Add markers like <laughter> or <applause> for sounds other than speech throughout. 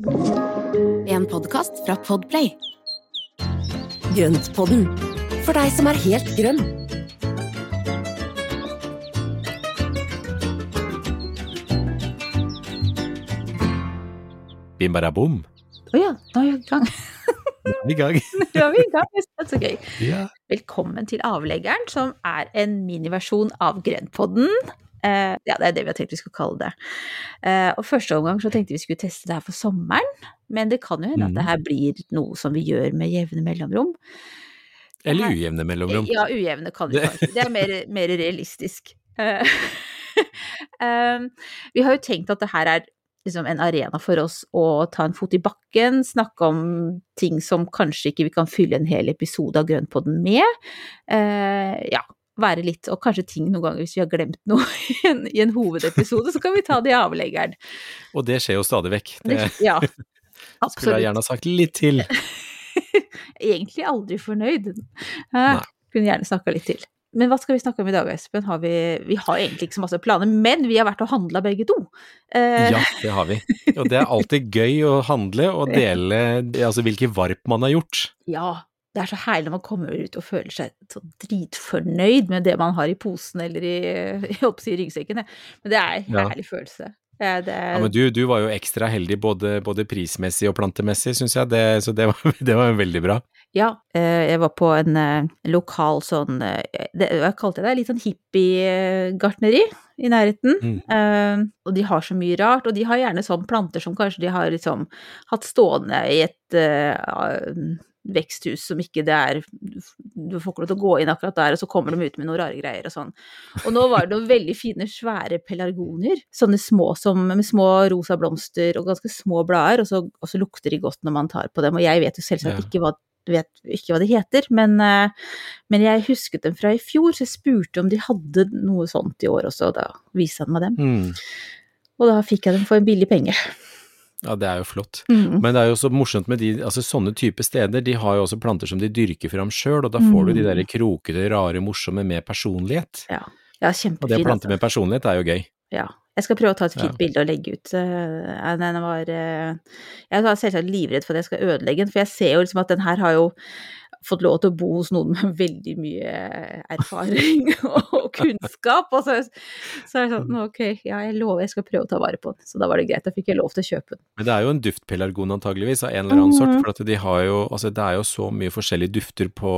En podkast fra Podplay. Grøntpodden, for deg som er helt grønn. Bimbarabom. Å oh ja, da er vi i gang. Nå er vi i gang. <laughs> nå er vi i gang, det er så gøy. Ja. Velkommen til Avleggeren, som er en miniversjon av Grøntpodden. Eh, ja, det er det vi har tenkt vi skulle kalle det. Uh, og første omgang så tenkte vi skulle teste det her for sommeren, men det kan jo hende at det Mhm. her blir noe som vi gjør med jevne mellomrom. Eller ujevne mellomrom. Ja, ujevne kan vi Det- kanskje. Det er mer, <laughs> mer realistisk. Eh, <laughs> vi har jo tenkt at det her er liksom en arena for oss å ta en fot i bakken, snakke om ting som kanskje ikke vi kan fylle en hel episode av Grønnpodden med. Ja, være litt, og kanskje ting noen ganger hvis vi har glemt noe <laughs> i en, i en hovedepisode, så kan vi ta det i avleggeren. Og det skjer jo stadig vekk. Det ja, absolutt. <laughs> skulle jeg gjerne ha sagt litt til. <laughs> Egentlig aldri fornøyd. Eh, Nei. kunne gjerne snakka litt til. Men hva skal vi snakke om i dag, Espen? Har vi, vi har egentlig ikke så masse planer, men vi har vært og handla begge to. Eh, Ja, det har vi. Og det er alltid gøy å handle og dele altså hvilke varp man har gjort. ja, det er så herlig når man kommer ut og føler seg så dritfornøyd med det man har i posen eller i, <laughs> i, ryggsekken, men det er en Ja. følelse. Eh, Det, Ja, men du, du var jo ekstra heldig både, både prismessig og plantemessig, syns jeg, det, så det var, <laughs> det var veldig bra. Ja, eh, jeg var på en eh, lokal sånn eh, det, Jeg kalte det litt sånn hippie-gartneri i nærheten. Mm. Uh, og de har så mye rart, og de har gjerne sånn planter som kanskje de har liksom hatt stående i et eh, veksthus som ikke det er Du får ikke lov til å gå inn akkurat der, og så kommer de ut med noen rare greier og sånn. Og nå var det noen veldig fine, svære pelargonier. Sånne små som, med små rosa blomster og ganske små blader, og så, og så lukter de godt når man tar på dem. Og jeg vet jo selvsagt Ja. ikke hva vet ikke hva de heter, men, eh, men jeg husket dem fra i fjor, så jeg spurte om de hadde noe sånt i år også, og da viste han meg dem. Mm. Og da fikk jeg dem for en billig penge. Ja, det er jo flott. Mm. Men det er jo så morsomt med de, altså sånne type steder, de har jo også planter som de dyrker fram sjøl, og da får du de Mm. der krokete, rare, morsomme med personlighet. Ja, ja Og det å plante altså. med personlighet er jo gøy. Ja. Jeg skal prøve å ta et fint Ja. bilde og legge ut. eh, Den var eh, Jeg var selvsagt livredd for at jeg skal ødelegge den, for jeg ser jo liksom at den her har jo fått lov til å bo hos noen med veldig mye erfaring <laughs> og kunnskap. Og så, så er det sånn ok, ja, jeg lover jeg skal prøve å ta vare på den. Så da var det greit, da fikk jeg lov til å kjøpe den. Men det er jo en duftpelargon antageligvis, av en eller annen sort, Mhm. for at de har jo, altså det er jo så mye forskjellige dufter på,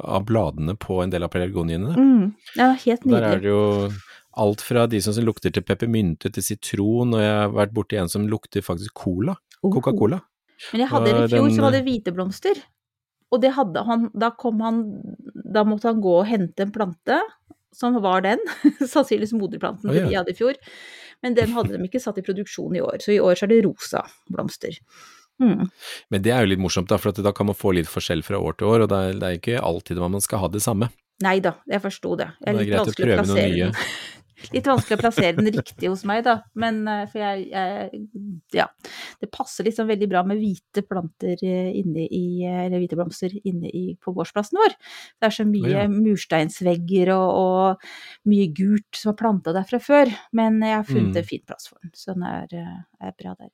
av bladene på en del av pelargoniene. Mm. Ja, helt nydelig. Der er det jo alt fra de som lukter til peppermynte til sitron, og jeg har vært borti en som lukter faktisk cola, Oh. Coca-Cola. Men jeg hadde en i fjor den- som hadde hvite blomster. Og det hadde han Da kom han Da måtte han gå og hente en plante som var den. <laughs> Sannsynligvis moderplanten oh, ja. de hadde i fjor. Men den hadde de ikke satt i produksjon i år, så i år så er det rosa blomster. Mm. Men det er jo litt morsomt, da, for at da kan man få litt forskjell fra år til år, og det er, det er ikke alltid man skal ha det samme. Nei da, jeg forsto det. Det Det er greit å prøve noe nye. <laughs> Litt vanskelig å plassere den riktig hos meg, da. Men eh, for jeg, jeg Ja. Det passer liksom veldig bra med hvite planter eh, inne i Eller hvite blomster inne i, på gårdsplassen vår. Det er så mye ja. mursteinsvegger og, og mye gult som er planta der fra før. Men jeg har funnet Mm. en fin plass for den, så den er, eh, er bra der.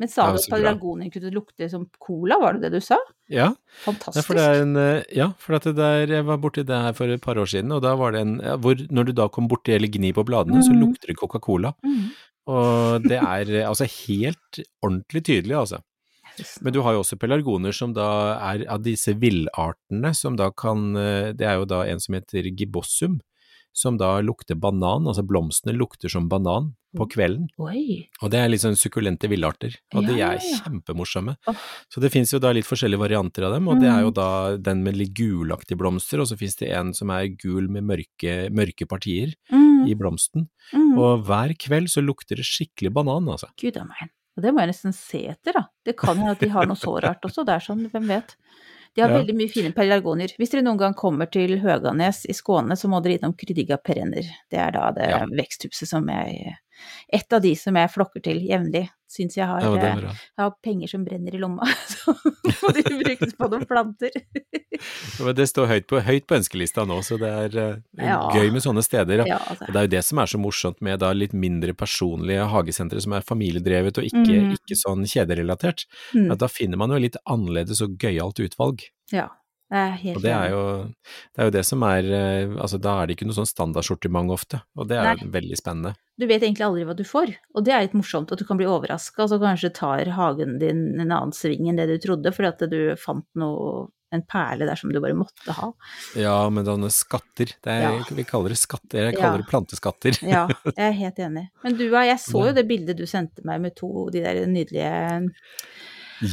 Men sa du at bra. pelargonien kunne lukte som cola, var det det du sa? Ja, Fantastisk. Ja, for det er en, eh, ja, for det der, jeg var borti det her for et par år siden, og da var det en ja, hvor Når du da kom borti eller gni på bladene, så Mhm. lukter det Coca-Cola. Mm. Og det <laughs> er eh, altså helt ordentlig tydelig, altså. Men du har jo også pelargoner som da er av disse villartene, som da kan eh, Det er jo da en som heter gibbossum, som da lukter banan, altså blomstene lukter som banan på kvelden. Oi. Og det er litt sånn sukkulente villarter, og de er kjempemorsomme. ja. Så det finnes jo da litt forskjellige varianter av dem, og det er jo Mm. da den med litt gulaktige blomster, og så finnes det en som er gul med mørke, mørke partier Mm. i blomsten. Mm. Og hver kveld så lukter det skikkelig banan, altså. Gud a meg. Og det må jeg nesten se etter, da. Det kan hende at de har noe så rart også, det er sånn, hvem vet. De har Ja. veldig mye fine pelargonier. Hvis dere noen gang kommer til Høganes i Skåne, så må dere innom Kryddiga perenner. Det er da det Ja. veksthuset som jeg et av de som jeg flokker til jevnlig. Syns jeg har, Ja, det eh, jeg har penger som brenner i lomma, <laughs> så får brukes på noen planter. Ja, Det står høyt på, høyt på ønskelista nå, så det er uh, Ja. gøy med sånne steder. Altså. Det er jo det som er så morsomt med da litt mindre personlige hagesentre som er familiedrevet og ikke, mm. ikke sånn kjederelatert. Mm. Da finner man jo litt annerledes og gøyalt utvalg. Ja, jeg Og det er jo det, er jo det som er eh, Altså da er det ikke noe sånn standardsortiment ofte, og det er Nei. veldig spennende. Du vet egentlig aldri hva du får, og det er litt morsomt at du kan bli overraska, og så kanskje tar hagen din en annen sving enn det du trodde, fordi at du fant noe, en perle der som du bare måtte ha. Ja, men sånne skatter, det er, Ja. vi kaller det skatter, jeg Ja. kaller det planteskatter. Ja, <laughs> jeg er helt enig. Men du, jeg så jo det bildet du sendte meg med to de der nydelige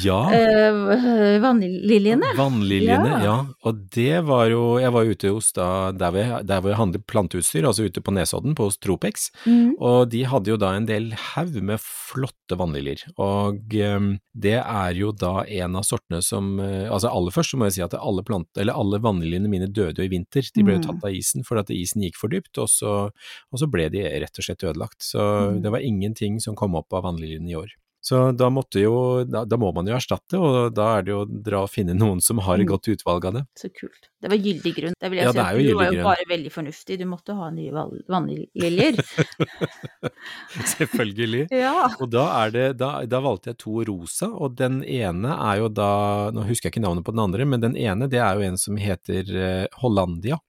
Ja. øh, vannliljene. Vannliljene, ja. Ja. Og det var jo Jeg var ute hos da der hvor jeg, der hvor jeg handler planteutstyr, altså ute på Nesodden, på hos Tropex. Mm. Og de hadde jo da en del haug med flotte vannliljer. Og em, det er jo da en av sortene som eh, Altså aller først så må jeg si at alle plant, eller alle vannliljene mine døde jo i vinter. De ble jo Mm. tatt av isen fordi at isen gikk for dypt, og så, og så ble de rett og slett ødelagt. Så Mm. det var ingenting som kom opp av vannliljene i år. Så da jo, da, da må man jo erstatte, og da er det jo å dra og finne noen som har et Mm. godt utvalg av det. Så kult. Det var gyldig grunn. Det vil jeg Ja, si. du var jo grunn. bare veldig fornuftig. Du måtte ha nye vannliljer. <laughs> Selvfølgelig. <laughs> ja. Og da, det, da, da valgte jeg to rosa, og den ene er jo da, nå husker jeg ikke navnet på den andre, men den ene det er jo en som heter eh, Hollandia.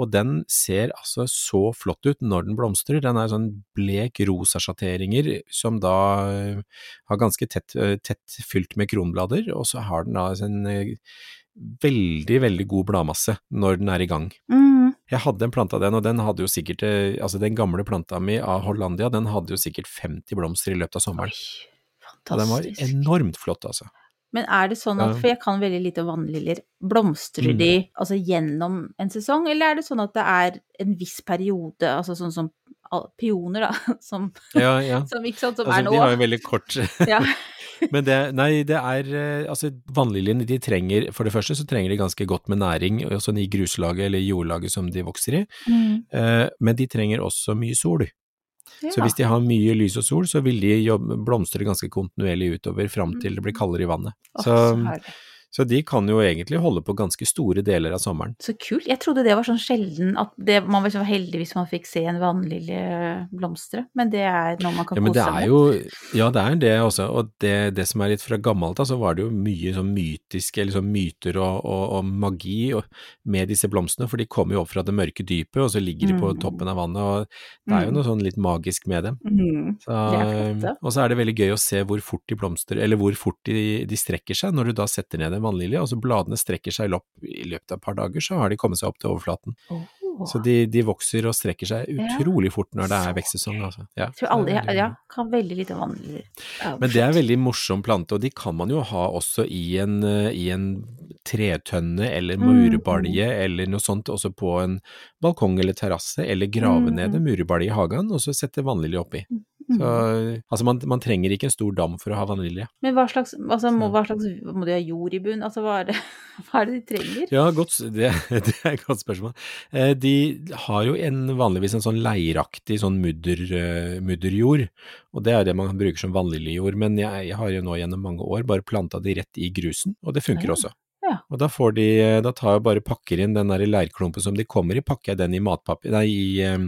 Og den ser altså så flott ut når den blomstrer. Den er sånn blek rosa sjatteringer som da eh, har ganske tett, eh, tett fylt med kronblader, og så har den da en eh, veldig, veldig god bladmasse når den er i gang. Mm. Jeg hadde en plante av den, og den hadde jo sikkert, altså den gamle planta mi av Hollandia, den hadde jo sikkert 50 blomster i løpet av sommeren. Oi, fantastisk. Og den var enormt flott, altså. Men er det sånn at, for jeg kan veldig lite om vannliljer, blomstrer Mm. de altså gjennom en sesong, eller er det sånn at det er en viss periode, altså sånn som peoner, pioner, da, <laughs> som, Ja, ja. som, ikke sant, som Altså, er nå? de har jo veldig kort <laughs> Ja. <laughs> Men det, nei, det er eh, Altså, vannliljene, de trenger For det første så trenger de ganske godt med næring, sånn i gruslaget eller jordlaget som de vokser i. Mm. Eh, men de trenger også mye sol. Så hvis de har mye lys og sol, så vil de blomstre ganske kontinuerlig utover fram til det blir kaldere i vannet. Så, oh, så. Så de kan jo egentlig holde på ganske store deler av sommeren. Så kult. Jeg trodde det var sånn sjelden at det, man var så heldig hvis man fikk se en vannlilje blomstre, men det er noe man kan Ja, kose seg med. jo Ja, det er det også, og det, det som er litt fra gammelt av, så var det jo mye sånn mytiske, sånn myter og, og, og magi og, med disse blomstene, for de kommer jo opp fra det mørke dypet, og så ligger de på Mm. toppen av vannet, og det er jo Mm. noe sånn litt magisk med dem. Mm. Så, og så er det veldig gøy å se hvor fort de blomstrer, eller hvor fort de, de strekker seg, når du da setter ned en vannlilje, og så bladene strekker seg opp i løpet av et par dager, så har de kommet seg opp til overflaten. Oh. Så de, de vokser og strekker seg Ja. utrolig fort når det er vekstsesong, altså. Ja, Jeg tror alle ja, kan veldig lite vannliljer. Men det er en veldig morsom plante, og de kan man jo ha også i en, eh, i en tretønne eller Mm, eller noe sånt, også på en balkong eller terrasse, eller grave Mm, ned en murbalje i hagen og så sette vannlilje oppi. Mm. Så, altså man, man trenger ikke en stor dam for å ha vanilje. Men hva slags, altså, må, hva slags, må de ha jord i bunn? Altså, hva er det, <laughs> hva er det de trenger? Ja, godt, det, <laughs> det er et godt spørsmål. Eh, De har jo en, vanligvis en sånn leiraktig sånn mudder, eh, mudderjord, og det er det man bruker som vaniljejord. men jeg, jeg har jo nå gjennom mange år bare planta de rett i grusen, og det funker Ja. også. Ja. Og da får de, da tar jeg bare pakker inn den der leirklumpen som de kommer i, pakker jeg den i matpapir, nei, i, eh,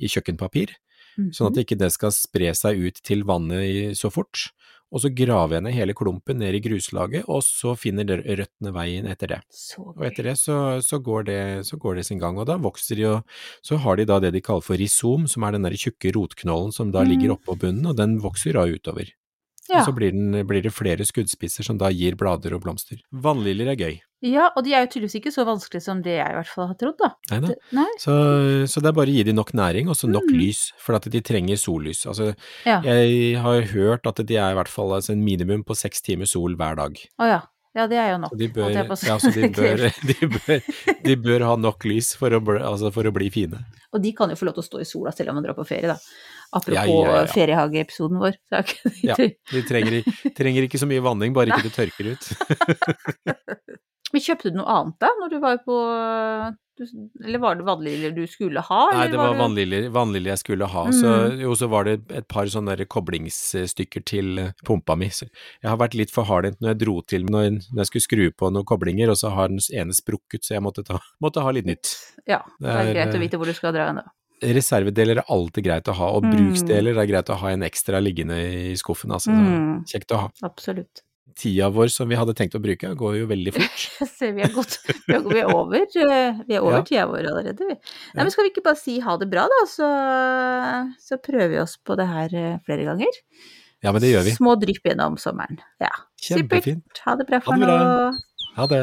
i kjøkkenpapir, sånn at ikke det skal spre seg ut til vannet i- så fort. Og så graver jeg ned hele klumpen ned i gruslaget, og så finner røttene veien etter det. Og etter det så, så, går det så går det sin gang, og da vokser de og så har de da det de kaller for risom, som er den der tjukke rotknollen som da Mm. ligger oppå bunnen, og den vokser da utover. Ja. Og så blir, den, blir det flere skuddspisser som da gir blader og blomster. Vannliljer er gøy. ja, og de er jo tydeligvis ikke så vanskelige som det jeg i hvert fall har trodd, da. Nei da. Det, nei? Så, så det er bare å gi dem nok næring, og så nok Mm. lys, for at de trenger sollys. Altså, Ja. jeg har hørt at de er i hvert fall altså, en minimum på seks timer sol hver dag. Å ja. Ja, det er jo nok. Så de bør, ja, så de <laughs> bør, <laughs> de bør, de bør ha nok lys for å, bli- altså, for å bli fine. Og de kan jo få lov til å stå i sola selv om man drar på ferie, da. Apropos Ja, ja, ja. feriehageepisoden vår. De Ja. De trenger, trenger ikke så mye vanning, bare ikke det tørker ut. <laughs> Men kjøpte du noe annet da, når du var på Du, eller var det vannliljer du skulle ha? Nei, det var var vannliljer vannliljer jeg skulle ha. Så, jo, så var det et par sånne der koblingsstykker til eh, pumpa mi. Så jeg har vært litt for hardhendt når jeg dro til når når jeg skulle skru på noen koblinger, og så har den ene sprukket, så jeg måtte, ta, <laughs> måtte ha litt nytt. Ja, det er Det er, greit å eh, vite hvor du skal dra hen, da. Reservedeler er alltid greit å ha, og Mm. bruksdeler er greit å ha en ekstra liggende i skuffen. Altså, Mm. Kjekt å ha. Absolutt. Tida vår som vi hadde tenkt å bruke, går jo veldig fort. <laughs> Se, vi er godt Vi er, er over, eh, vi er over Ja. tida vår allerede, vi. Nei, men skal vi ikke bare si ha det bra, da, så, så prøver vi oss på det her eh, flere ganger. Ja, men det gjør vi. Små drypp gjennom sommeren. Ja. Kjempefint. Supert. Ha det bra for Ha det bra. nå. Ha det.